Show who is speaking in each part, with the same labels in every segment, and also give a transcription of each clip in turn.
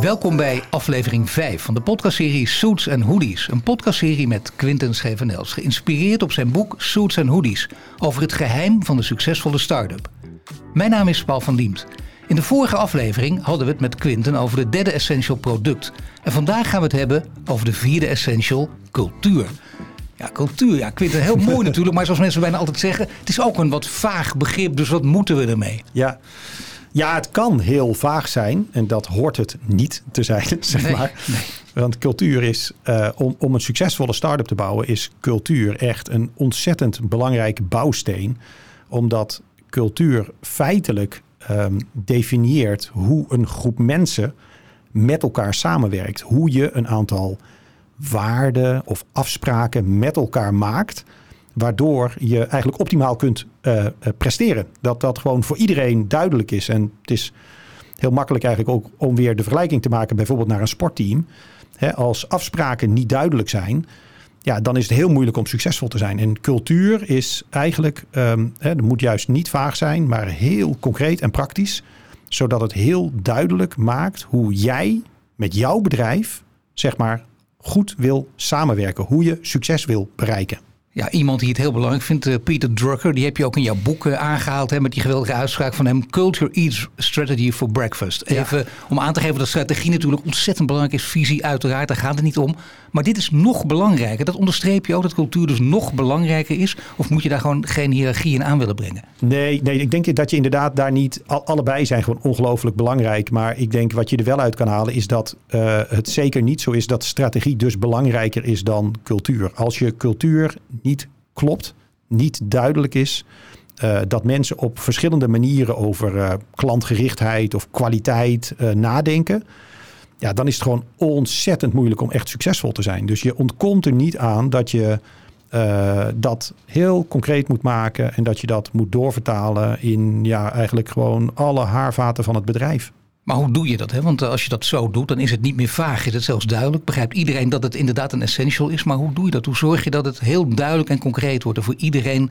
Speaker 1: Welkom bij aflevering 5 van de podcastserie Suits and Hoodies. Een podcastserie met Quinten Schevenels, geïnspireerd op zijn boek Suits and Hoodies over het geheim van de succesvolle start-up. Mijn naam is Paul van Diemt. In de vorige aflevering hadden we het met Quinten over het derde essential product. En vandaag gaan we het hebben over de vierde essential, cultuur. Ja, cultuur. Ja, Quinten, heel mooi natuurlijk. Maar zoals mensen bijna altijd zeggen, het is ook een wat vaag begrip. Dus wat moeten we ermee?
Speaker 2: Ja. Ja, het kan heel vaag zijn en dat hoort het niet te zijn, zeg maar. Want cultuur is, uh, om, om een succesvolle start-up te bouwen, is cultuur echt een ontzettend belangrijke bouwsteen. Omdat cultuur feitelijk um, definieert hoe een groep mensen met elkaar samenwerkt. Hoe je een aantal waarden of afspraken met elkaar maakt waardoor je eigenlijk optimaal kunt uh, presteren. Dat dat gewoon voor iedereen duidelijk is. En het is heel makkelijk eigenlijk ook om weer de vergelijking te maken, bijvoorbeeld naar een sportteam. als afspraken niet duidelijk zijn, ja, dan is het heel moeilijk om succesvol te zijn. En cultuur is eigenlijk, um, moet juist niet vaag zijn, maar heel concreet en praktisch. Zodat het heel duidelijk maakt hoe jij met jouw bedrijf, zeg maar, goed wil samenwerken. Hoe je succes wil bereiken.
Speaker 1: Ja, iemand die het heel belangrijk vindt, uh, Peter Drucker, die heb je ook in jouw boek uh, aangehaald hè, met die geweldige uitspraak van hem: Culture eats strategy for breakfast. Even om aan te geven dat strategie natuurlijk ontzettend belangrijk is, visie uiteraard, daar gaat het niet om. Maar dit is nog belangrijker. Dat onderstreep je ook, dat cultuur dus nog belangrijker is? Of moet je daar gewoon geen hiërarchie in aan willen brengen?
Speaker 2: Nee, nee ik denk dat je inderdaad daar niet, allebei zijn gewoon ongelooflijk belangrijk. Maar ik denk wat je er wel uit kan halen is dat uh, het zeker niet zo is dat strategie dus belangrijker is dan cultuur. Als je cultuur niet klopt, niet duidelijk is. Uh, dat mensen op verschillende manieren over uh, klantgerichtheid of kwaliteit nadenken. Ja, dan is het gewoon ontzettend moeilijk om echt succesvol te zijn. Dus je ontkomt er niet aan dat je dat heel concreet moet maken en dat je dat moet doorvertalen in ja, eigenlijk gewoon alle haarvaten van het bedrijf.
Speaker 1: Maar hoe doe je dat? Hè? Want als je dat zo doet, dan is het niet meer vaag. Is het zelfs duidelijk? Begrijpt iedereen dat het inderdaad een essential is? Maar hoe doe je dat? Hoe zorg je dat het heel duidelijk en concreet wordt en voor iedereen,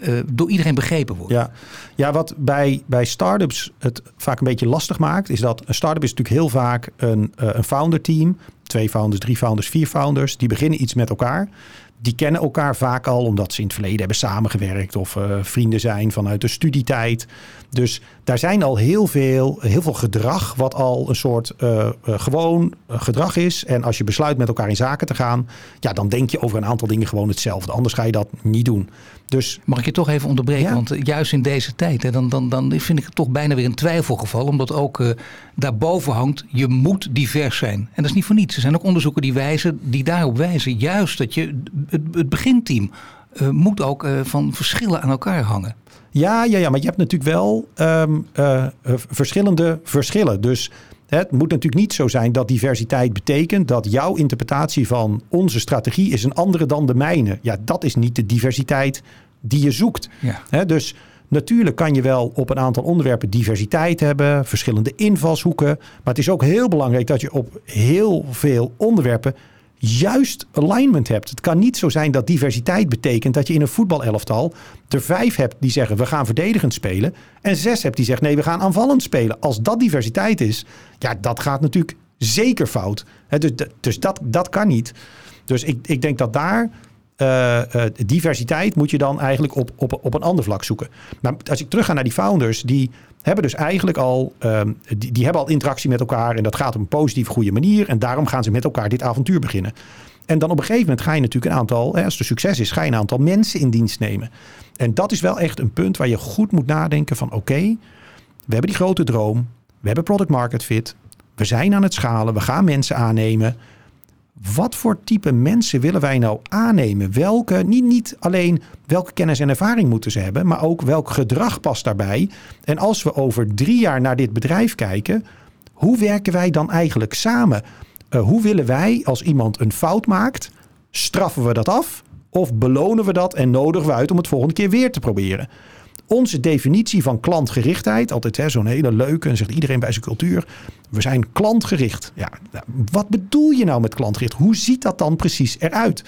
Speaker 1: uh, door iedereen begrepen wordt?
Speaker 2: Ja, ja wat bij, bij start-ups het vaak een beetje lastig maakt, is dat een start-up is natuurlijk heel vaak een, uh, een founder team. Twee founders, drie founders, vier founders. Die beginnen iets met elkaar die kennen elkaar vaak al omdat ze in het verleden hebben samengewerkt of uh, vrienden zijn vanuit de studietijd. Dus daar zijn al heel veel, heel veel gedrag wat al een soort uh, uh, gewoon gedrag is. En als je besluit met elkaar in zaken te gaan, ja, dan denk je over een aantal dingen gewoon hetzelfde. Anders ga je dat niet doen. Dus,
Speaker 1: Mag ik je toch even onderbreken? Ja. Want juist in deze tijd, hè, dan, dan, dan vind ik het toch bijna weer een twijfelgeval. Omdat ook daarboven hangt, je moet divers zijn. En dat is niet voor niets. Er zijn ook onderzoeken die, wijzen, die daarop wijzen. Juist dat je het, het beginteam uh, moet ook uh, van verschillen aan elkaar hangen.
Speaker 2: Ja, ja, ja, maar je hebt natuurlijk wel um, uh, verschillende verschillen. Dus het moet natuurlijk niet zo zijn dat diversiteit betekent dat jouw interpretatie van onze strategie is een andere dan de mijne. Ja, dat is niet de diversiteit die je zoekt.
Speaker 1: Ja.
Speaker 2: He, dus natuurlijk kan je wel op een aantal onderwerpen diversiteit hebben, verschillende invalshoeken. Maar het is ook heel belangrijk dat je op heel veel onderwerpen juist alignment hebt. Het kan niet zo zijn dat diversiteit betekent dat je in een voetbalelftal er vijf hebt die zeggen we gaan verdedigend spelen en zes hebt die zeggen nee we gaan aanvallend spelen. Als dat diversiteit is, ja dat gaat natuurlijk zeker fout. dus dus dat, dat kan niet. Dus ik, ik denk dat daar uh, uh, diversiteit moet je dan eigenlijk op, op, op een ander vlak zoeken. Maar als ik terug ga naar die founders, die hebben dus eigenlijk al, um, die, die hebben al interactie met elkaar en dat gaat op een positieve, goede manier. En daarom gaan ze met elkaar dit avontuur beginnen. En dan op een gegeven moment ga je natuurlijk een aantal, als er succes is, ga je een aantal mensen in dienst nemen. En dat is wel echt een punt waar je goed moet nadenken van oké, we hebben die grote droom, we hebben product market fit, we zijn aan het schalen, we gaan mensen aannemen. Wat voor type mensen willen wij nou aannemen? Welke, niet, niet alleen welke kennis en ervaring moeten ze hebben, maar ook welk gedrag past daarbij. En als we over drie jaar naar dit bedrijf kijken, hoe werken wij dan eigenlijk samen? Uh, hoe willen wij, als iemand een fout maakt, straffen we dat af? Of belonen we dat en nodigen we uit om het volgende keer weer te proberen? Onze definitie van klantgerichtheid, altijd zo'n hele leuke, en zegt iedereen bij zijn cultuur, we zijn klantgericht. Ja, wat bedoel je nou met klantgericht? Hoe ziet dat dan precies eruit?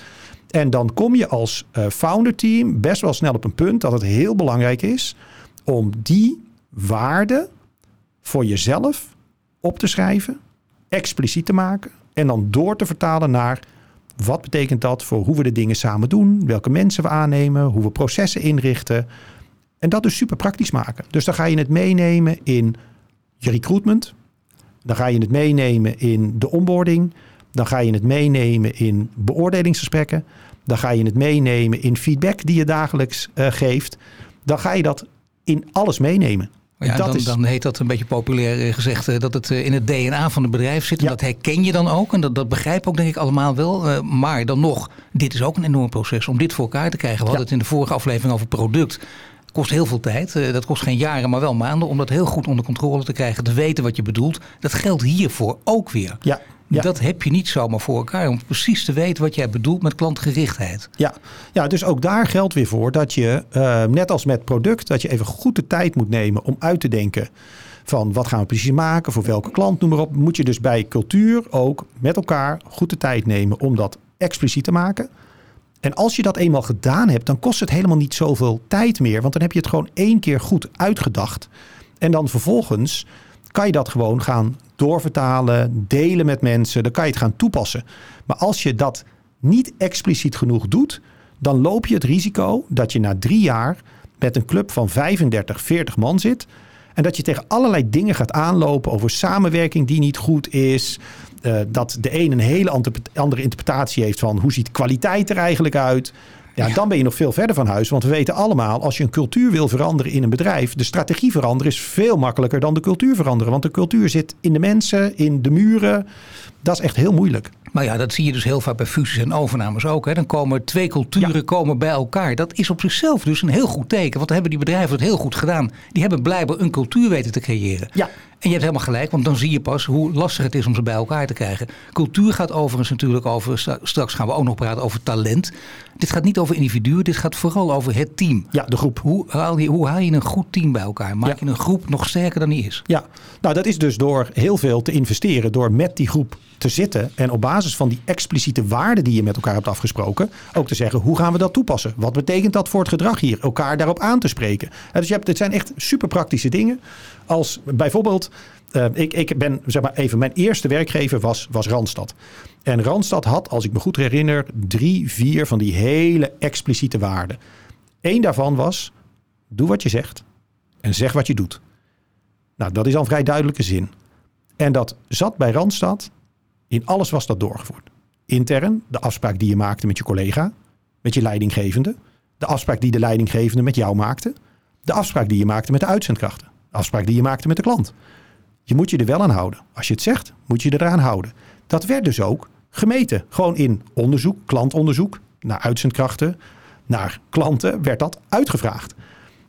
Speaker 2: En dan kom je als uh, founder team best wel snel op een punt dat het heel belangrijk is om die waarde voor jezelf op te schrijven expliciet te maken en dan door te vertalen naar wat betekent dat voor hoe we de dingen samen doen, welke mensen we aannemen, hoe we processen inrichten. En dat dus super praktisch maken. Dus dan ga je het meenemen in je recruitment, dan ga je het meenemen in de onboarding, dan ga je het meenemen in beoordelingsgesprekken, dan ga je het meenemen in feedback die je dagelijks uh, geeft. Dan ga je dat in alles meenemen.
Speaker 1: Ja, dan, dan, heet dat een beetje populair eh, gezegd eh, dat het eh, in het DNA van het bedrijf zit. En dat herken je dan ook. En dat, dat begrijpen ook denk ik allemaal wel. maar dan nog, dit is ook een enorm proces om dit voor elkaar te krijgen. We hadden het in de vorige aflevering over product. Kost heel veel tijd. dat kost geen jaren, maar wel maanden om dat heel goed onder controle te krijgen. Te weten wat je bedoelt. Dat geldt hiervoor ook weer.
Speaker 2: Ja,
Speaker 1: dat heb je niet zomaar voor elkaar om precies te weten wat jij bedoelt met klantgerichtheid.
Speaker 2: Ja, ja dus ook daar geldt weer voor dat je, uh, net als met product, dat je even goed de tijd moet nemen om uit te denken van wat gaan we precies maken, voor welke klant, noem maar op. Moet je dus bij cultuur ook met elkaar goed de tijd nemen om dat expliciet te maken. En als je dat eenmaal gedaan hebt, dan kost het helemaal niet zoveel tijd meer. Want dan heb je het gewoon één keer goed uitgedacht. En dan vervolgens kan je dat gewoon gaan doorvertalen, delen met mensen. Dan kan je het gaan toepassen. Maar als je dat niet expliciet genoeg doet, dan loop je het risico dat je na drie jaar met een club van 35, 40 man zit. En dat je tegen allerlei dingen gaat aanlopen over samenwerking die niet goed is. Uh, dat de een een hele andere interpretatie heeft van hoe ziet kwaliteit er eigenlijk uit. Ja, dan ben je nog veel verder van huis. Want we weten allemaal, als je een cultuur wil veranderen in een bedrijf, de strategie veranderen is veel makkelijker dan de cultuur veranderen. Want de cultuur zit in de mensen, in de muren. Dat is echt heel moeilijk.
Speaker 1: Maar ja, dat zie je dus heel vaak bij fusies en overnames ook. Hè. Dan komen twee culturen komen bij elkaar. Dat is op zichzelf dus een heel goed teken. Want dan hebben die bedrijven het heel goed gedaan. Die hebben blijkbaar een cultuur weten te creëren.
Speaker 2: Ja.
Speaker 1: En je hebt helemaal gelijk, want dan zie je pas hoe lastig het is om ze bij elkaar te krijgen. Cultuur gaat overigens natuurlijk over, straks gaan we ook nog praten over talent. Dit gaat niet over individuen, dit gaat vooral over het team.
Speaker 2: Ja, de groep.
Speaker 1: Hoe haal je, hoe haal je een goed team bij elkaar? Maak je een groep nog sterker dan die is?
Speaker 2: Ja, nou dat is dus door heel veel te investeren, door met die groep te zitten en op basis van die expliciete waarden die je met elkaar hebt afgesproken, ook te zeggen hoe gaan we dat toepassen? Wat betekent dat voor het gedrag hier? Elkaar daarop aan te spreken. Dus je hebt, het zijn echt super praktische dingen. Als bijvoorbeeld, uh, ik, ik ben zeg maar even, mijn eerste werkgever was, was Randstad. En Randstad had, als ik me goed herinner, drie, vier van die hele expliciete waarden. Eén daarvan was, doe wat je zegt en zeg wat je doet. Nou, dat is al vrij duidelijke zin. En dat zat bij Randstad, in alles was dat doorgevoerd. Intern, de afspraak die je maakte met je collega, met je leidinggevende. De afspraak die de leidinggevende met jou maakte. De afspraak die je maakte met de uitzendkrachten afspraak die je maakte met de klant. Je moet je er wel aan houden. Als je het zegt, moet je er aan houden. Dat werd dus ook gemeten. Gewoon in onderzoek, klantonderzoek, naar uitzendkrachten, naar klanten werd dat uitgevraagd.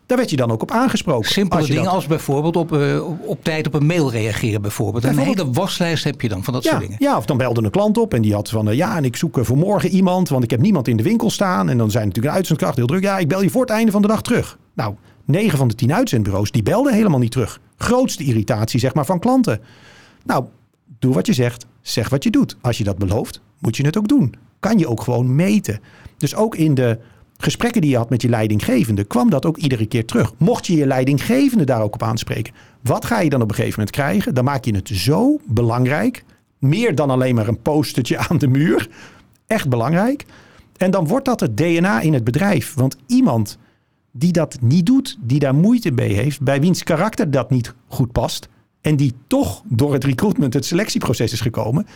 Speaker 2: Daar werd je dan ook op aangesproken.
Speaker 1: Simpele dingen als bijvoorbeeld op, uh, op tijd op een mail reageren bijvoorbeeld. Een hele waslijst heb je dan van dat soort dingen.
Speaker 2: Ja, of dan belde een klant op en die had van... Uh, ja, en ik zoek uh, voor morgen iemand, want ik heb niemand in de winkel staan. En dan zijn natuurlijk een uitzendkracht heel druk. Ja, ik bel je voor het einde van de dag terug. Nou, 9 van de 10 uitzendbureaus die belden helemaal niet terug. Grootste irritatie zeg maar van klanten. Nou, doe wat je zegt, zeg wat je doet. Als je dat belooft, moet je het ook doen. Kan je ook gewoon meten. Dus ook in de gesprekken die je had met je leidinggevende, kwam dat ook iedere keer terug. Mocht je je leidinggevende daar ook op aanspreken, wat ga je dan op een gegeven moment krijgen? Dan maak je het zo belangrijk, meer dan alleen maar een postertje aan de muur. Echt belangrijk. En dan wordt dat het DNA in het bedrijf. Want iemand die dat niet doet, die daar moeite mee heeft, bij wiens karakter dat niet goed past en die toch door het recruitment, het selectieproces is gekomen,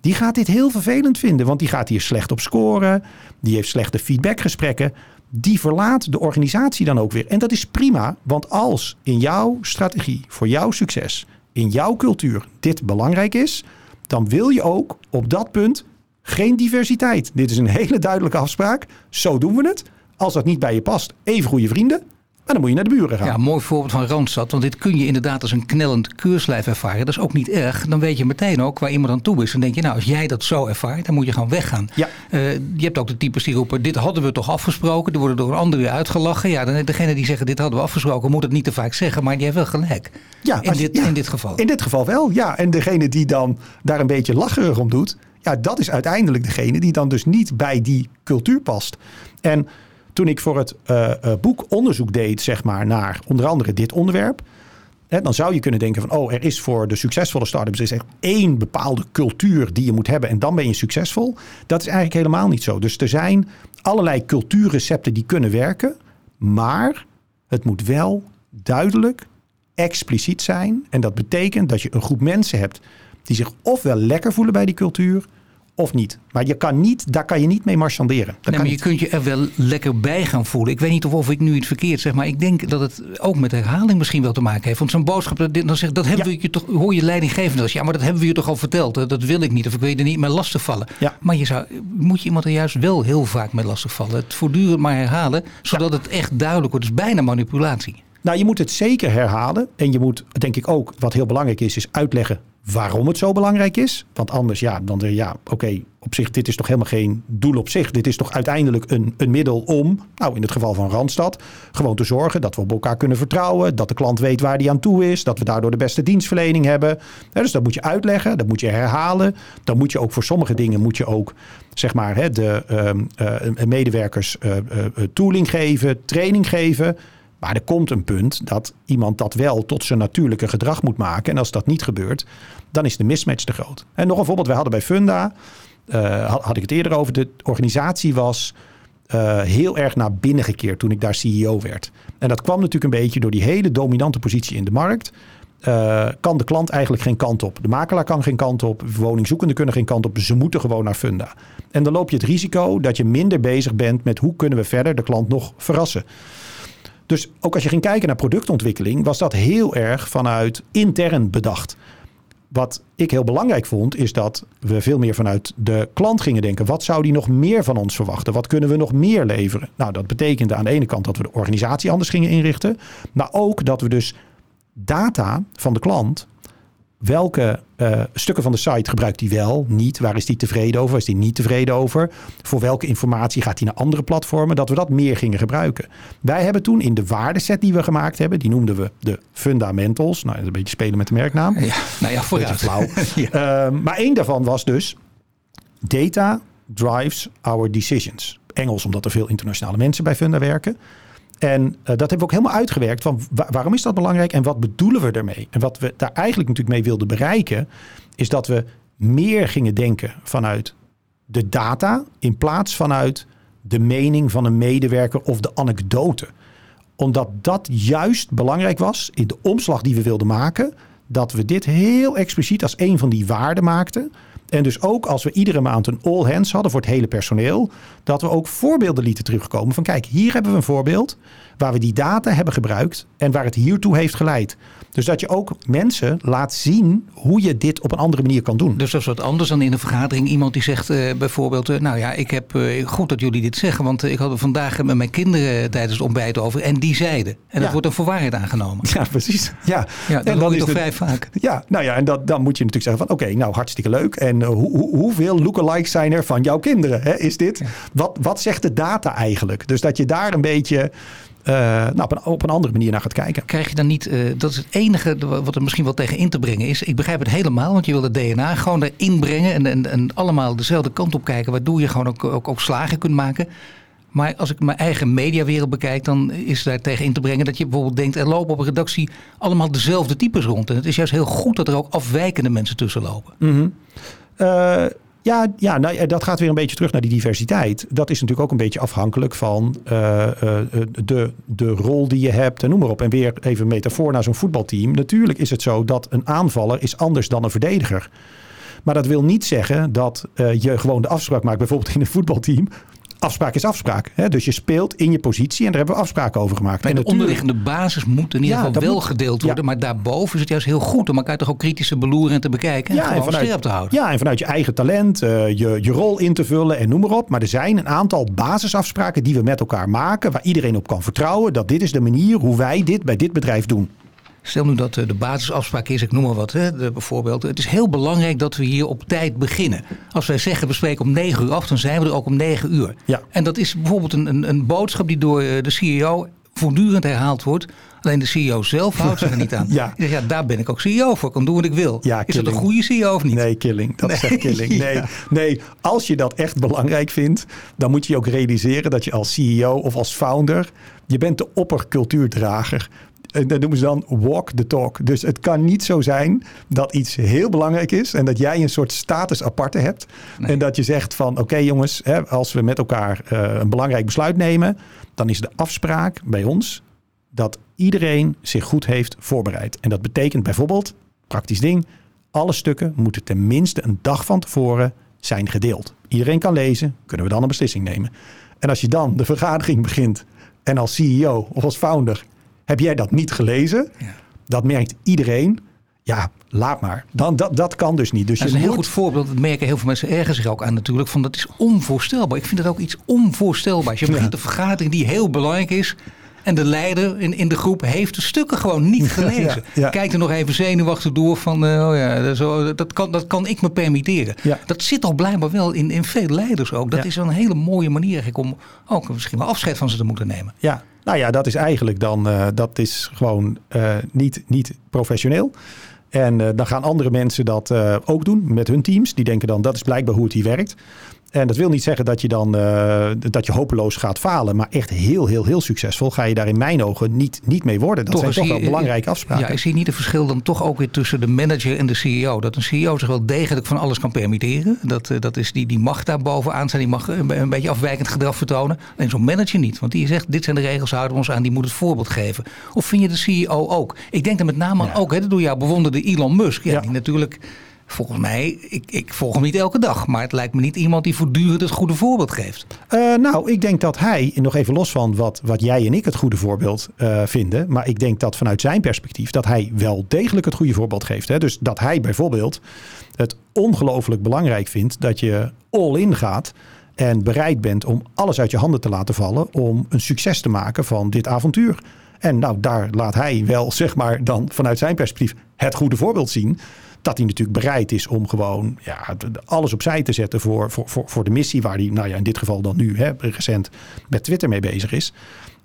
Speaker 2: die gaat dit heel vervelend vinden, want die gaat hier slecht op scoren, die heeft slechte feedbackgesprekken, die verlaat de organisatie dan ook weer. En dat is prima, want als in jouw strategie voor jouw succes, in jouw cultuur dit belangrijk is, dan wil je ook op dat punt geen diversiteit. Dit is een hele duidelijke afspraak. Zo doen we het. Als dat niet bij je past, even goede vrienden. En dan moet je naar de buren gaan.
Speaker 1: Ja, mooi voorbeeld van Randstad. Want dit kun je inderdaad als een knellend keurslijf ervaren. Dat is ook niet erg. Dan weet je meteen ook waar iemand aan toe is. Dan denk je, nou, als jij dat zo ervaart, dan moet je gewoon weggaan.
Speaker 2: Ja.
Speaker 1: Uh, je hebt ook de types die roepen, dit hadden we toch afgesproken. Die worden door een ander weer uitgelachen. Ja, dan degene die zeggen, dit hadden we afgesproken, moet het niet te vaak zeggen. Maar die heeft wel gelijk. Ja, in, dit, in dit geval.
Speaker 2: In dit geval wel, ja. En degene die dan daar een beetje lacherig om doet. Ja, dat is uiteindelijk degene die dan dus niet bij die cultuur past. En toen ik voor het uh, boek onderzoek deed, zeg maar, naar onder andere dit onderwerp. Hè, dan zou je kunnen denken van, oh, er is voor de succesvolle startups is echt één bepaalde cultuur die je moet hebben en dan ben je succesvol. Dat is eigenlijk helemaal niet zo. Dus er zijn allerlei cultuurrecepten die kunnen werken, maar het moet wel duidelijk, expliciet zijn. En dat betekent dat je een groep mensen hebt die zich ofwel lekker voelen bij die cultuur, of niet. Maar je kan niet, daar kan je niet mee marchanderen.
Speaker 1: Nee, maar je kunt je er wel lekker bij gaan voelen. Ik weet niet of, of ik nu iets verkeerd zeg, maar ik denk dat het ook met herhaling misschien wel te maken heeft. Want zo'n boodschap, dat, dan zegt, dat hebben
Speaker 2: Ja.
Speaker 1: we je toch, hoor je leidinggevende als ja, maar dat hebben we je toch al verteld. Dat, dat wil ik niet of ik wil je er niet mee lastigvallen.
Speaker 2: Ja.
Speaker 1: Maar je zou, moet je iemand er juist wel heel vaak mee lastigvallen. Het voortdurend maar herhalen, zodat het echt duidelijk wordt. Het is bijna manipulatie.
Speaker 2: Nou, je moet het zeker herhalen. En je moet, denk ik ook, wat heel belangrijk is, is uitleggen waarom het zo belangrijk is. Want anders, ja, dan ja, oké, op zich, dit is toch helemaal geen doel op zich. Dit is toch uiteindelijk een, een middel om, nou in het geval van Randstad, gewoon te zorgen dat we op elkaar kunnen vertrouwen. Dat de klant weet waar die aan toe is. Dat we daardoor de beste dienstverlening hebben. Dus dat moet je uitleggen, dat moet je herhalen. Dan moet je ook voor sommige dingen, moet je ook, zeg maar, hè, de ehm, eh, medewerkers eh, eh, tooling geven, training geven. Maar er komt een punt dat iemand dat wel tot zijn natuurlijke gedrag moet maken. En als dat niet gebeurt, dan is de mismatch te groot. En nog een voorbeeld, wij hadden bij Funda, eh, had, had ik het eerder over, de organisatie was eh, heel erg naar binnen gekeerd toen ik daar CEO werd. En dat kwam natuurlijk een beetje door die hele dominante positie in de markt. Eh, kan de klant eigenlijk geen kant op. De makelaar kan geen kant op. Woningzoekenden kunnen geen kant op. Ze moeten gewoon naar Funda. En dan loop je het risico dat je minder bezig bent met hoe kunnen we verder de klant nog verrassen. Dus ook als je ging kijken naar productontwikkeling, was dat heel erg vanuit intern bedacht. Wat ik heel belangrijk vond, is dat we veel meer vanuit de klant gingen denken. Wat zou die nog meer van ons verwachten? Wat kunnen we nog meer leveren? Nou, dat betekende aan de ene kant dat we de organisatie anders gingen inrichten. Maar ook dat we dus data van de klant. Welke eh, stukken van de site gebruikt hij wel, niet? Waar is hij tevreden over? Is hij niet tevreden over? Voor welke informatie gaat hij naar andere platformen? Dat we dat meer gingen gebruiken. Wij hebben toen in de waardeset die we gemaakt hebben, die noemden we de fundamentals. Nou, dat is een beetje spelen met de merknaam.
Speaker 1: Ja, nou ja, vooruit.
Speaker 2: Flauw. Ehm, maar één daarvan was dus data drives our decisions. Engels, omdat er veel internationale mensen bij Funda werken. En eh, dat hebben we ook helemaal uitgewerkt van wa- waarom is dat belangrijk en wat bedoelen we ermee? En wat we daar eigenlijk natuurlijk mee wilden bereiken, is dat we meer gingen denken vanuit de data in plaats vanuit de mening van een medewerker of de anekdote. Omdat dat juist belangrijk was in de omslag die we wilden maken, dat we dit heel expliciet als een van die waarden maakten. En dus ook als we iedere maand een all hands hadden voor het hele personeel, dat we ook voorbeelden lieten terugkomen van kijk, hier hebben we een voorbeeld waar we die data hebben gebruikt en waar het hiertoe heeft geleid. Dus dat je ook mensen laat zien hoe je dit op een andere manier kan doen.
Speaker 1: Dus dat is wat anders dan in een vergadering. Iemand die zegt eh, bijvoorbeeld, eh, nou ja, ik heb eh, goed dat jullie dit zeggen, want ik had het vandaag met mijn kinderen tijdens het ontbijt over en die zeiden. En dat wordt dan voor waarheid aangenomen.
Speaker 2: Ja, precies. Ja,
Speaker 1: Ja, dat
Speaker 2: en
Speaker 1: hoor je toch vrij vaak.
Speaker 2: Ja, nou ja, en dat, dan moet je natuurlijk zeggen van oké, nou hartstikke leuk. En hoe, hoe, hoeveel lookalikes zijn er van jouw kinderen? Hè? Is dit? Wat, wat zegt de data eigenlijk? Dus dat je daar een beetje eh, nou, op, een, op een andere manier naar gaat kijken.
Speaker 1: Krijg je dan niet, eh, dat is het enige wat er misschien wel tegen in te brengen is. Ik begrijp het helemaal, want je wil het DNA gewoon erin brengen en, en, en allemaal dezelfde kant op kijken, waardoor je gewoon ook, ook, ook slagen kunt maken. Maar als ik mijn eigen mediawereld bekijk, dan is daar tegen in te brengen dat je bijvoorbeeld denkt, er lopen op een redactie allemaal dezelfde types rond. En het is juist heel goed dat er ook afwijkende mensen tussen lopen.
Speaker 2: Eh, ja, ja nou, ja, dat gaat weer een beetje terug naar die diversiteit. Dat is natuurlijk ook een beetje afhankelijk van eh, eh, de, de rol die je hebt en noem maar op. En weer even metafoor naar zo'n voetbalteam. Natuurlijk is het zo dat een aanvaller is anders dan een verdediger. Maar dat wil niet zeggen dat eh, je gewoon de afspraak maakt, bijvoorbeeld in een voetbalteam. Afspraak is afspraak. Hè? Dus je speelt in je positie en daar hebben we afspraken over gemaakt.
Speaker 1: Maar
Speaker 2: en
Speaker 1: de onderliggende basis moet in ieder
Speaker 2: Ja,
Speaker 1: geval wel
Speaker 2: moet-
Speaker 1: gedeeld
Speaker 2: ja.
Speaker 1: worden. Maar daarboven is het juist heel goed om elkaar toch ook kritisch te beloeren en te bekijken. En gewoon scherp te houden.
Speaker 2: Ja, en vanuit je eigen talent, eh, je, je rol in te vullen en noem maar op. Maar er zijn een aantal basisafspraken die we met elkaar maken, waar iedereen op kan vertrouwen. Dat dit is de manier hoe wij dit bij dit bedrijf doen.
Speaker 1: Stel nu dat eh, de basisafspraak is, ik noem maar wat, hè, de, bijvoorbeeld. Het is heel belangrijk dat we hier op tijd beginnen. Als wij zeggen we spreken om 9 uur af, dan zijn we er ook om 9 uur.
Speaker 2: Ja.
Speaker 1: En dat is bijvoorbeeld een, een, een boodschap die door eh, de CEO voortdurend herhaald wordt. Alleen de CEO zelf houdt zich er niet aan.
Speaker 2: Ja.
Speaker 1: Zegt, ja, daar ben ik ook CEO voor. Ik kan doen wat ik wil.
Speaker 2: Ja,
Speaker 1: is dat een goede CEO of niet?
Speaker 2: Nee, killing. Dat is
Speaker 1: Nee,
Speaker 2: echt killing. Nee,
Speaker 1: ja.
Speaker 2: nee, als je dat echt belangrijk vindt, dan moet je je ook realiseren dat je als CEO of als founder, je bent de oppercultuurdrager. En dat noemen ze dan walk the talk. Dus het kan niet zo zijn dat iets heel belangrijk is en dat jij een soort status aparte hebt. En dat je zegt van oké jongens, hè, als we met elkaar uh, een belangrijk besluit nemen, dan is de afspraak bij ons dat iedereen zich goed heeft voorbereid. En dat betekent bijvoorbeeld, praktisch ding, alle stukken moeten tenminste een dag van tevoren zijn gedeeld. Iedereen kan lezen, kunnen we dan een beslissing nemen. En als je dan de vergadering begint en als CEO of als founder heb jij dat niet gelezen, ja. dat merkt iedereen. Ja, laat maar. Dan, dat, dat kan dus niet. Dus
Speaker 1: dat is een heel goed voorbeeld. Dat merken heel veel mensen ergens zich ook aan natuurlijk. Van dat is onvoorstelbaar. Ik vind het ook iets onvoorstelbaars. Je begint een vergadering die heel belangrijk is. En de leider in, in de groep heeft de stukken gewoon niet gelezen. Ja, Kijkt er nog even zenuwachtig door van, uh, oh ja, zo, dat, kan, dat kan ik me permitteren. Dat zit toch blijkbaar wel in, in veel leiders ook. Dat is wel een hele mooie manier eigenlijk om ook misschien wel afscheid van ze te moeten nemen.
Speaker 2: Ja, nou ja, dat is eigenlijk dan, uh, dat is gewoon uh, niet, niet professioneel. En uh, dan gaan andere mensen dat ook doen met hun teams. Die denken dan, dat is blijkbaar hoe het hier werkt. En dat wil niet zeggen dat je dan uh, dat je hopeloos gaat falen. Maar echt heel, heel, heel succesvol ga je daar in mijn ogen niet, niet mee worden. Dat toch, zijn toch wel belangrijke afspraken.
Speaker 1: Ja, ik zie niet het verschil dan toch ook weer tussen de manager en de CEO. Dat een CEO zich wel degelijk van alles kan permitteren. Dat, uh, dat is die, die mag daar bovenaan zijn. Die mag een, een beetje afwijkend gedrag vertonen. Alleen zo'n manager niet. Want die zegt, dit zijn de regels, houden we ons aan. Die moet het voorbeeld geven. Of vind je de CEO ook? Ik denk er met name ja. ook, hè, dat doe jou bewonderde Elon Musk. Ja, ja. Die natuurlijk Volgens mij, ik, ik volg hem niet elke dag. Maar het lijkt me niet iemand die voortdurend het goede voorbeeld geeft.
Speaker 2: Uh, nou, ik denk dat hij, nog even los van wat, wat jij en ik het goede voorbeeld uh, vinden. Maar ik denk dat vanuit zijn perspectief dat hij wel degelijk het goede voorbeeld geeft. Hè? Dus dat hij bijvoorbeeld het ongelooflijk belangrijk vindt dat je all in gaat. En bereid bent om alles uit je handen te laten vallen om een succes te maken van dit avontuur. En nou, daar laat hij wel, zeg maar, dan vanuit zijn perspectief het goede voorbeeld zien dat hij natuurlijk bereid is om gewoon ja, alles opzij te zetten voor, voor, voor, voor de missie waar hij, nou ja, in dit geval dan nu hè, recent met Twitter mee bezig is.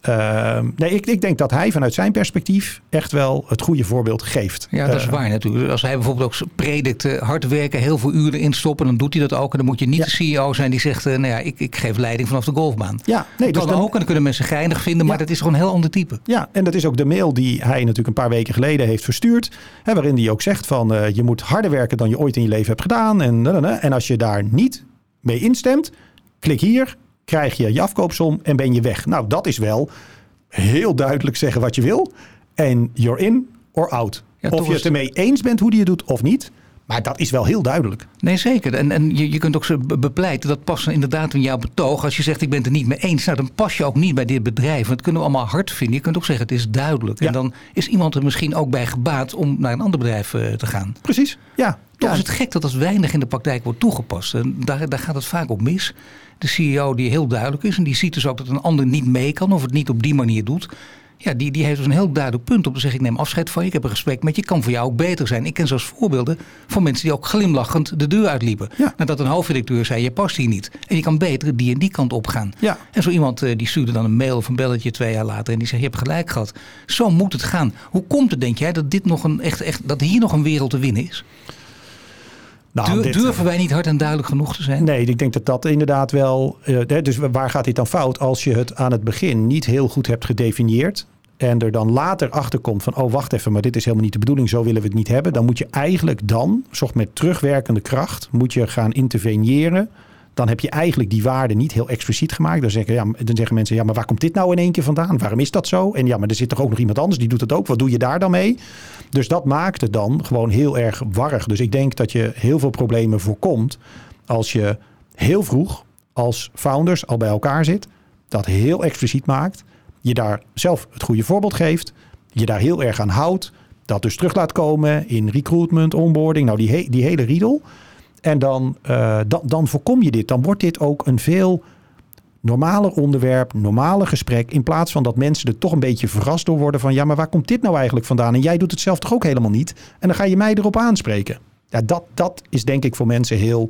Speaker 2: Uh, nee, ik, ik denk dat hij vanuit zijn perspectief echt wel het goede voorbeeld geeft.
Speaker 1: Ja, dat is uh, waar natuurlijk. Als hij bijvoorbeeld ook predikt uh, hard werken, heel veel uren instoppen, dan doet hij dat ook. En dan moet je niet ja. de CEO zijn die zegt, nou ja, ik, ik geef leiding vanaf de golfbaan. Ja, nee, dat dus kan dan, ook en dan kunnen mensen geinig vinden, maar ja. dat is gewoon een heel ander type.
Speaker 2: Ja, en dat is ook de mail die hij natuurlijk een paar weken geleden heeft verstuurd. Hè, waarin hij ook zegt van, je moet harder werken dan je ooit in je leven hebt gedaan. En, en als je daar niet mee instemt, klik hier krijg je je afkoopsom en ben je weg. Nou, dat is wel heel duidelijk zeggen wat je wil. En you're in or out. Ja, of je het ermee eens bent hoe die het doet of niet. Maar dat is wel heel duidelijk.
Speaker 1: Nee, zeker. En, en je, je kunt ook zo bepleiten. Dat past inderdaad in jouw betoog. Als je zegt ik ben het er niet mee eens. Nou, dan pas je ook niet bij dit bedrijf. Want dat kunnen we allemaal hard vinden. Je kunt ook zeggen het is duidelijk. Ja. En dan is iemand er misschien ook bij gebaat om naar een ander bedrijf uh, te gaan.
Speaker 2: Precies, ja.
Speaker 1: Toch
Speaker 2: ja.
Speaker 1: is het gek dat dat weinig in de praktijk wordt toegepast. En daar, daar gaat het vaak op mis. De CEO die heel duidelijk is. En die ziet dus ook dat een ander niet mee kan. Of het niet op die manier doet. Ja, die, die heeft dus een heel duidelijk punt om te zeggen: ik neem afscheid van je, ik heb een gesprek met je, kan voor jou ook beter zijn. Ik ken zelfs voorbeelden van mensen die ook glimlachend de deur uitliepen. Ja. Nadat een hoofdredacteur zei: je past hier niet. En je kan beter die en die kant op gaan. Ja. En zo iemand die stuurde dan een mail of een belletje twee jaar later en die zegt: je hebt gelijk gehad. Zo moet het gaan. Hoe komt het, denk jij, dat, dit nog een, echt, echt, dat hier nog een wereld te winnen is? Nou, Dur, durven wij niet hard en duidelijk genoeg te zijn?
Speaker 2: Nee, ik denk dat dat inderdaad wel. Uh, dus waar gaat dit dan fout? Als je het aan het begin niet heel goed hebt gedefinieerd. En er dan later achter komt van, oh wacht even, maar dit is helemaal niet de bedoeling, zo willen we het niet hebben. Dan moet je eigenlijk dan, zocht met terugwerkende kracht, moet je gaan interveneren. Dan heb je eigenlijk die waarde niet heel expliciet gemaakt. Dan zeggen, ja, dan zeggen mensen, ja, maar waar komt dit nou in één keer vandaan? Waarom is dat zo? En ja, maar er zit toch ook nog iemand anders die doet het ook. Wat doe je daar dan mee? Dus dat maakt het dan gewoon heel erg warrig. Dus ik denk dat je heel veel problemen voorkomt als je heel vroeg als founders al bij elkaar zit. Dat heel expliciet maakt je daar zelf het goede voorbeeld geeft, je daar heel erg aan houdt, dat dus terug laat komen in recruitment, onboarding, nou die, die hele riedel. En dan, uh, dan, dan voorkom je dit. Dan wordt dit ook een veel normaler onderwerp, normaler gesprek. In plaats van dat mensen er toch een beetje verrast door worden van... ja, maar waar komt dit nou eigenlijk vandaan? En jij doet het zelf toch ook helemaal niet? En dan ga je mij erop aanspreken. Ja, dat, dat is denk ik voor mensen heel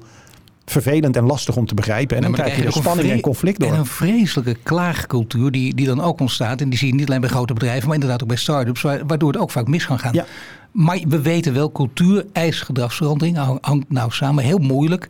Speaker 2: vervelend en lastig om te begrijpen. En dan, dan krijg je de spanning en conflict door.
Speaker 1: En een vreselijke klaagcultuur die, die dan ook ontstaat. En die zie je niet alleen bij grote bedrijven, maar inderdaad ook bij start-ups. Waardoor het ook vaak mis kan gaan. Ja. Maar we weten wel, cultuur, eist gedragsverandering hangt nou samen. Heel moeilijk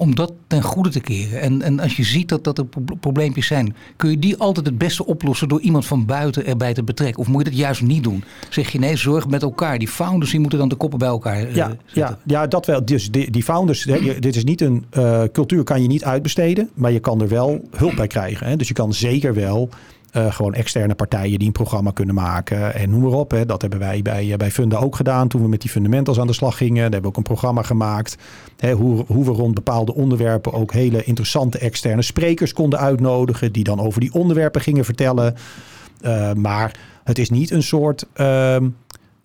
Speaker 1: om dat ten goede te keren? En, en als je ziet dat, dat er probleempjes zijn, kun je die altijd het beste oplossen door iemand van buiten erbij te betrekken? Of moet je dat juist niet doen? Zeg je nee, zorg met elkaar. Die founders die moeten dan de koppen bij elkaar uh,
Speaker 2: ja, ja, ja, dat wel. Dus die, die founders, hè, dit is niet een uh, cultuur kan je niet uitbesteden, maar je kan er wel hulp bij krijgen. Hè? Dus je kan zeker wel uh, gewoon externe partijen die een programma kunnen maken. En noem maar op. Hè. Dat hebben wij bij, bij Funda ook gedaan. Toen we met die fundamentals aan de slag gingen. Daar hebben we ook een programma gemaakt. Hè, hoe, hoe we rond bepaalde onderwerpen ook hele interessante externe sprekers konden uitnodigen. Die dan over die onderwerpen gingen vertellen. Uh, maar het is niet een soort uh,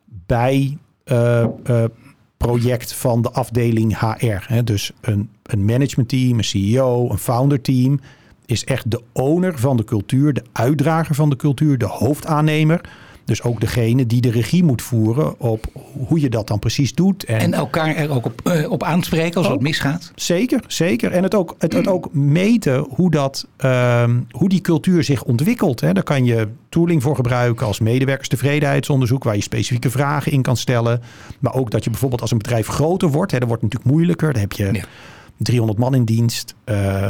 Speaker 2: bij project van de afdeling HR. Hè. Dus een, een managementteam, een CEO, een founder team is echt de owner van de cultuur, de uitdrager van de cultuur, de hoofdaannemer. Dus ook degene die de regie moet voeren op hoe je dat dan precies doet.
Speaker 1: En, en elkaar er ook op, uh, op aanspreken als het misgaat.
Speaker 2: Zeker, zeker. En het ook, het, het ook meten hoe, dat, uh, hoe die cultuur zich ontwikkelt. Hè. Daar kan je tooling voor gebruiken als medewerkerstevredenheidsonderzoek, waar je specifieke vragen in kan stellen. Maar ook dat je bijvoorbeeld als een bedrijf groter wordt, hè, dat wordt natuurlijk moeilijker. Dan heb je. Ja 300 man in dienst, uh,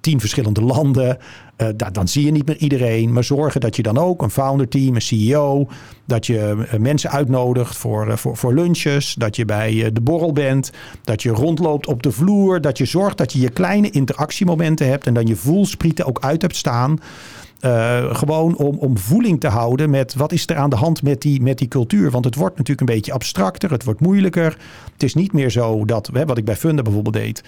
Speaker 2: tien verschillende landen. Uh, dan zie je niet meer iedereen. Maar zorgen dat je dan ook een founder team, een CEO, dat je mensen uitnodigt voor, voor, voor lunches, dat je bij de borrel bent, dat je rondloopt op de vloer, dat je zorgt dat je je kleine interactiemomenten hebt en dan je voelsprieten ook uit hebt staan. Uh, gewoon om, om voeling te houden met wat is er aan de hand met die, met die cultuur. Want het wordt natuurlijk een beetje abstracter, het wordt moeilijker. Het is niet meer zo dat, hè, wat ik bij Funda bijvoorbeeld deed.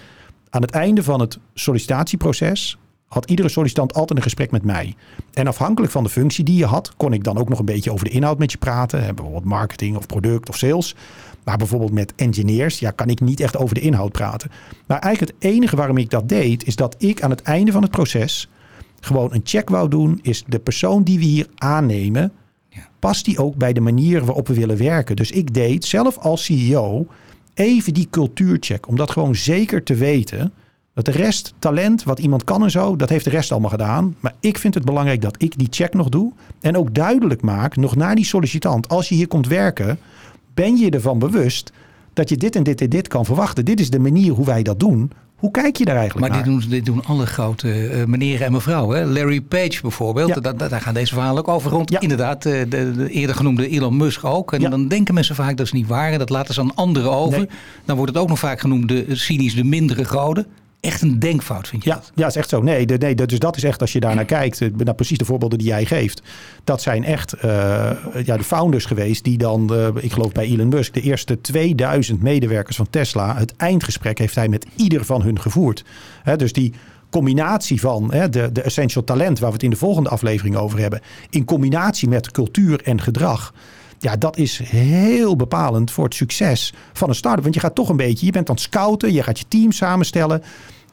Speaker 2: Aan het einde van het sollicitatieproces had iedere sollicitant altijd een gesprek met mij. En afhankelijk van de functie die je had, kon ik dan ook nog een beetje over de inhoud met je praten. Bijvoorbeeld marketing of product of sales. Maar bijvoorbeeld met engineers, ja, kan ik niet echt over de inhoud praten. Maar eigenlijk het enige waarom ik dat deed, is dat ik aan het einde van het proces gewoon een check wou doen. Is de persoon die we hier aannemen, past die ook bij de manier waarop we willen werken? Dus ik deed zelf als CEO even die cultuurcheck. Om dat gewoon zeker te weten. Dat de rest, talent, wat iemand kan en zo, dat heeft de rest allemaal gedaan. Maar ik vind het belangrijk dat ik die check nog doe. En ook duidelijk maak, nog naar die sollicitant, als je hier komt werken, ben je ervan bewust dat je dit en dit en dit kan verwachten. Dit is de manier hoe wij dat doen. Hoe kijk je daar eigenlijk
Speaker 1: maar
Speaker 2: naar?
Speaker 1: Maar dit doen, dit doen alle grote uh, meneren en mevrouwen. Larry Page bijvoorbeeld, ja. daar, daar gaan deze verhalen ook over rond. Ja. Inderdaad, uh, de, de, eerder genoemde Elon Musk ook. En ja. dan denken mensen vaak dat is niet waar en dat laten ze aan anderen over. Nee. Dan wordt het ook nog vaak genoemd, de, cynisch de mindere goden echt een denkfout, vind je
Speaker 2: ja,
Speaker 1: dat?
Speaker 2: Ja, is echt zo. Nee, de, nee, dus dat is echt, als je daar naar kijkt, nou, precies de voorbeelden die jij geeft. Dat zijn echt uh, ja, de founders geweest die dan, uh, ik geloof bij Elon Musk, de eerste 2000 medewerkers van Tesla, het eindgesprek heeft hij met ieder van hun gevoerd. He, dus die combinatie van hè, de, de essential talent, waar we het in de volgende aflevering over hebben, in combinatie met cultuur en gedrag. Ja, dat is heel bepalend voor het succes van een start-up. Want je gaat toch een beetje, je bent aan het scouten, je gaat je team samenstellen.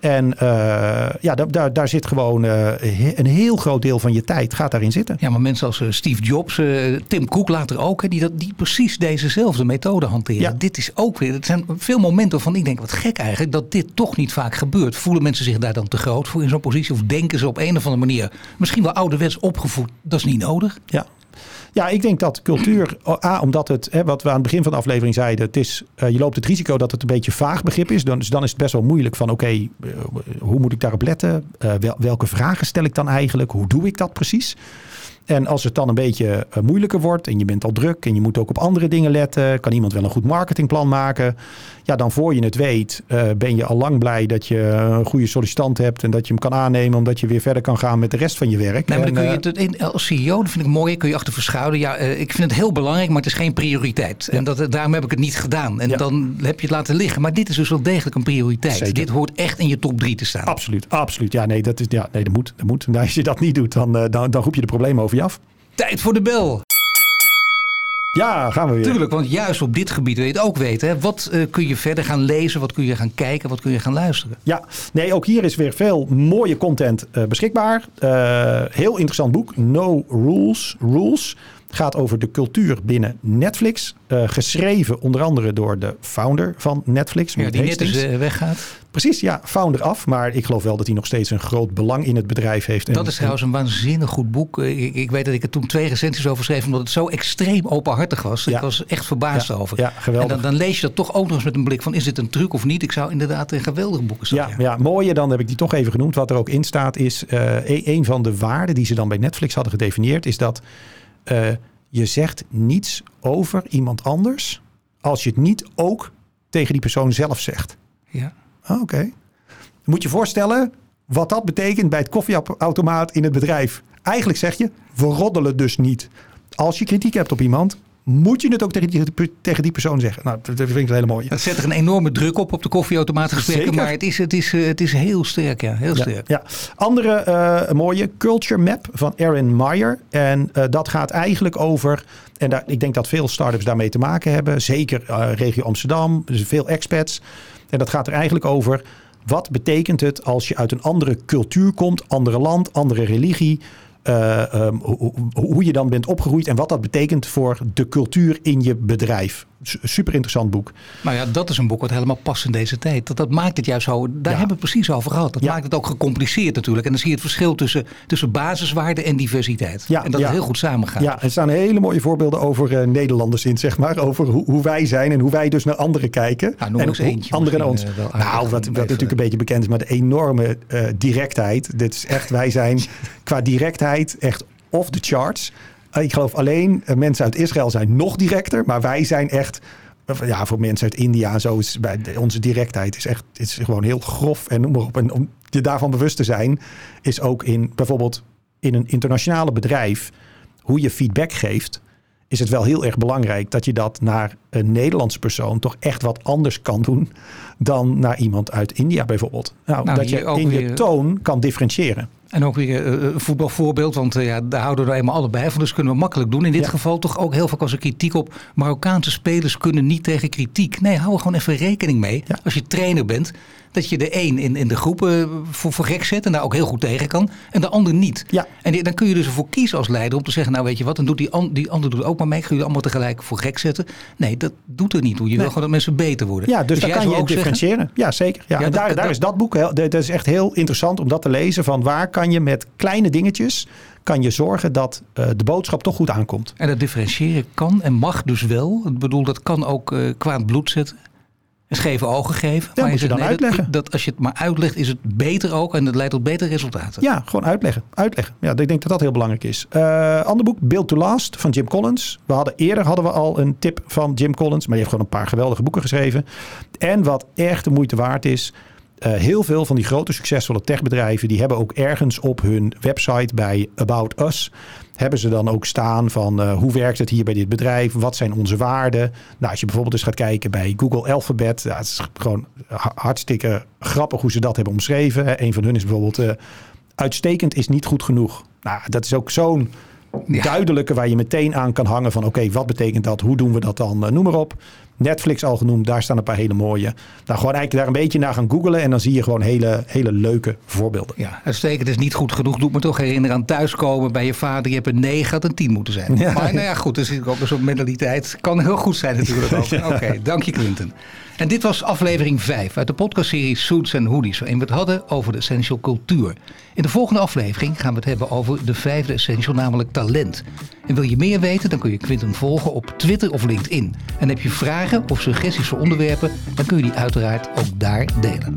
Speaker 2: En uh, ja, daar, daar zit gewoon uh, een heel groot deel van je tijd gaat daarin zitten.
Speaker 1: Ja, maar mensen als uh, Steve Jobs, Tim Cook later ook, hè, die, dat, die precies dezezelfde methode hanteren. Ja. Dit is ook weer, het zijn veel momenten waarvan ik denk, wat gek eigenlijk, dat dit toch niet vaak gebeurt. Voelen mensen zich daar dan te groot voor in zo'n positie? Of denken ze op een of andere manier, misschien wel ouderwets opgevoed, dat is niet nodig?
Speaker 2: Ja, ja, ik denk dat cultuur, A, omdat het, hè, wat we aan het begin van de aflevering zeiden, het is, uh, je loopt het risico dat het een beetje vaag begrip is. Dan, dus dan is het best wel moeilijk van, oké, uh, hoe moet ik daarop letten? Wel, welke vragen stel ik dan eigenlijk? Hoe doe ik dat precies? En als het dan een beetje uh, moeilijker wordt en je bent al druk en je moet ook op andere dingen letten, kan iemand wel een goed marketingplan maken. Ja, dan voor je het weet, uh, ben je al lang blij dat je een goede sollicitant hebt en dat je hem kan aannemen omdat je weer verder kan gaan met de rest van je werk.
Speaker 1: Nee, maar
Speaker 2: dan
Speaker 1: kun je het in, als CEO, dat vind ik mooi, kun je achter verschuilen. Ja, uh, ik vind het heel belangrijk, maar het is geen prioriteit. Ja. En dat, daarom heb ik het niet gedaan. En ja. dan heb je het laten liggen. Maar dit is dus wel degelijk een prioriteit.
Speaker 2: Zeker.
Speaker 1: Dit hoort echt in je top 3 te staan.
Speaker 2: Absoluut, absoluut. Ja, nee, dat, is, ja, nee, dat moet. Dat moet. Nou, als je dat niet doet, dan, dan, dan roep je de problemen over je af.
Speaker 1: Tijd voor de bel.
Speaker 2: Ja, gaan we weer.
Speaker 1: Tuurlijk, want juist op dit gebied wil je het ook weten. Hè? Wat uh, kun je verder gaan lezen? Wat kun je gaan kijken? Wat kun je gaan luisteren?
Speaker 2: Ja, nee, ook hier is weer veel mooie content uh, beschikbaar. Uh, heel interessant boek. No Rules. Rules. Gaat over de cultuur binnen Netflix. geschreven onder andere door de founder van Netflix.
Speaker 1: Ja, die net dus weggaat.
Speaker 2: Precies, ja, founder af. Maar ik geloof wel dat hij nog steeds een groot belang in het bedrijf heeft. En,
Speaker 1: Dat is trouwens een waanzinnig goed boek. Ik, ik weet dat ik er toen twee recensies over schreef, omdat het zo extreem openhartig was.
Speaker 2: Ja.
Speaker 1: Ik was echt verbaasd
Speaker 2: Ja,
Speaker 1: over.
Speaker 2: ja, geweldig.
Speaker 1: En dan, dan lees je dat toch ook nog eens met een blik van, is dit een truc of niet? Ik zou inderdaad een geweldige boeken
Speaker 2: Ja,
Speaker 1: zeggen.
Speaker 2: ja, mooie, dan heb ik die toch even genoemd. Wat er ook in staat is, eh, e- een van de waarden die ze dan bij Netflix hadden gedefinieerd, is dat eh, je zegt niets over iemand anders als je het niet ook tegen die persoon zelf zegt.
Speaker 1: Ja.
Speaker 2: Ah, Oké. Moet je voorstellen wat dat betekent bij het koffieautomaat in het bedrijf. Eigenlijk zeg je, we roddelen dus niet. Als je kritiek hebt op iemand, moet je het ook tegen die, tegen die persoon zeggen. Nou, dat vind ik een hele mooie.
Speaker 1: Dat zet er een enorme druk op op de koffieautomaatgesprekken,
Speaker 2: Zeker.
Speaker 1: maar het is, het, is, eh, het is heel sterk, ja. Heel sterk.
Speaker 2: ja. Andere eh, mooie Culture Map van Aaron Meyer. En eh, dat gaat eigenlijk over. En daar, ik denk dat veel startups daarmee te maken hebben. Zeker regio Amsterdam, dus veel expats. En dat gaat er eigenlijk over. Wat betekent het als je uit een andere cultuur komt, andere land, andere religie? eh, ehm, hoe, hoe- hoe je dan bent opgegroeid en wat dat betekent voor de cultuur in je bedrijf. Super interessant boek.
Speaker 1: Nou ja, dat is een boek wat helemaal past in deze tijd. Dat, dat maakt het juist zo, daar
Speaker 2: Ja.
Speaker 1: hebben we het precies over gehad. Dat
Speaker 2: Ja.
Speaker 1: maakt het ook gecompliceerd natuurlijk. En dan zie je het verschil tussen, tussen basiswaarde en diversiteit.
Speaker 2: Ja,
Speaker 1: en dat het heel goed samengaat.
Speaker 2: Ja, er staan hele mooie voorbeelden over eh, Nederlanders in, zeg maar. Over hoe, hoe wij zijn en hoe wij dus naar anderen kijken.
Speaker 1: Nou,
Speaker 2: en hoe
Speaker 1: eentje
Speaker 2: anderen naar ons.
Speaker 1: eh,
Speaker 2: nou, wat, wat
Speaker 1: even-
Speaker 2: natuurlijk een beetje bekend is, maar de enorme eh, directheid. Dit is echt, wij zijn qua directheid echt off the charts. Ik geloof alleen eh, mensen uit Israël zijn nog directer, maar wij zijn echt. eh, Ja, voor mensen uit India en zo is bij onze directheid is echt is gewoon heel grof en noem maar op. En om je daarvan bewust te zijn, is ook in bijvoorbeeld in een internationale bedrijf hoe je feedback geeft, is het wel heel erg belangrijk dat je dat naar een Nederlandse persoon toch echt wat anders kan doen dan naar iemand uit India bijvoorbeeld. Nou,
Speaker 1: Nou,
Speaker 2: dat je in je toon kan differentiëren.
Speaker 1: En ook weer eh, een voetbalvoorbeeld, want eh, ja, daar houden we er eenmaal allebei van. Dus kunnen we makkelijk doen. In dit
Speaker 2: Ja.
Speaker 1: geval toch ook heel vaak als er kritiek op. Marokkaanse spelers kunnen niet tegen kritiek. Nee, hou er gewoon even rekening mee.
Speaker 2: Ja.
Speaker 1: Als je trainer bent, dat je de een in, in de groep eh, voor, voor gek zet en daar ook heel goed tegen kan. En de ander niet.
Speaker 2: Ja.
Speaker 1: En die- dan kun je dus ervoor kiezen als leider om te zeggen, nou weet je wat, dan doet die, an- die ander doet ook maar mee. Ga je allemaal tegelijk voor gek zetten. Nee, dat doet er niet toe. Je wil gewoon dat mensen beter worden.
Speaker 2: Ja, dus, daar
Speaker 1: jij
Speaker 2: kan je
Speaker 1: ook zeggen,
Speaker 2: differentiëren. Ja, zeker. Ja,
Speaker 1: Ja,
Speaker 2: en
Speaker 1: dat-
Speaker 2: daar,
Speaker 1: dat-
Speaker 2: daar is dat boek, heel, dat is echt heel interessant om dat te lezen. Van waar kan je met kleine dingetjes, kan je zorgen dat eh, de boodschap toch goed aankomt.
Speaker 1: En dat differentiëren kan en mag dus wel. Ik bedoel, dat kan ook eh, kwaad bloed zetten. Scheve ogen geven.
Speaker 2: moet je
Speaker 1: zegt,
Speaker 2: dan uitleggen.
Speaker 1: Dat, als je het maar uitlegt, is het beter ook. En dat leidt tot betere resultaten.
Speaker 2: Ja, gewoon uitleggen. Uitleggen. Ja, ik denk dat dat heel belangrijk is. Eh ander boek, Build to Last van Jim Collins. We hadden eerder hadden we al een tip van Jim Collins, maar die heeft gewoon een paar geweldige boeken geschreven. En wat echt de moeite waard is. eh, heel veel van die grote succesvolle techbedrijven die hebben ook ergens op hun website bij About Us hebben ze dan ook staan van eh, hoe werkt het hier bij dit bedrijf? Wat zijn onze waarden? Nou, als je bijvoorbeeld eens gaat kijken bij Google Alphabet, het is gewoon ha- hartstikke grappig hoe ze dat hebben omschreven. Een van hun is bijvoorbeeld eh, uitstekend is niet goed genoeg. Nou, dat is ook zo'n
Speaker 1: Ja.
Speaker 2: duidelijke waar je meteen aan kan hangen van oké, wat betekent dat? Hoe doen we dat dan? Eh, noem maar op. Netflix al genoemd, daar staan een paar hele mooie. Nou, gewoon eigenlijk daar een beetje naar gaan googlen en dan zie je gewoon hele, hele leuke voorbeelden.
Speaker 1: Ja, uitstekend is niet goed genoeg. Doet me toch herinneren aan thuiskomen bij je vader. Je hebt een 9, had een 10 moeten zijn.
Speaker 2: Ja.
Speaker 1: Maar nou ja, goed, zit ook een soort mentaliteit. Kan heel goed zijn natuurlijk ook. Oké, dank je Clinton. En dit was aflevering 5 uit de podcastserie Suits and Hoodies. Waarin we het hadden over de essential cultuur. In de volgende aflevering gaan we het hebben over de vijfde essential, namelijk talent. En wil je meer weten, dan kun je Quinten volgen op Twitter of LinkedIn. En heb je of suggesties voor onderwerpen, dan kun je die uiteraard ook daar delen.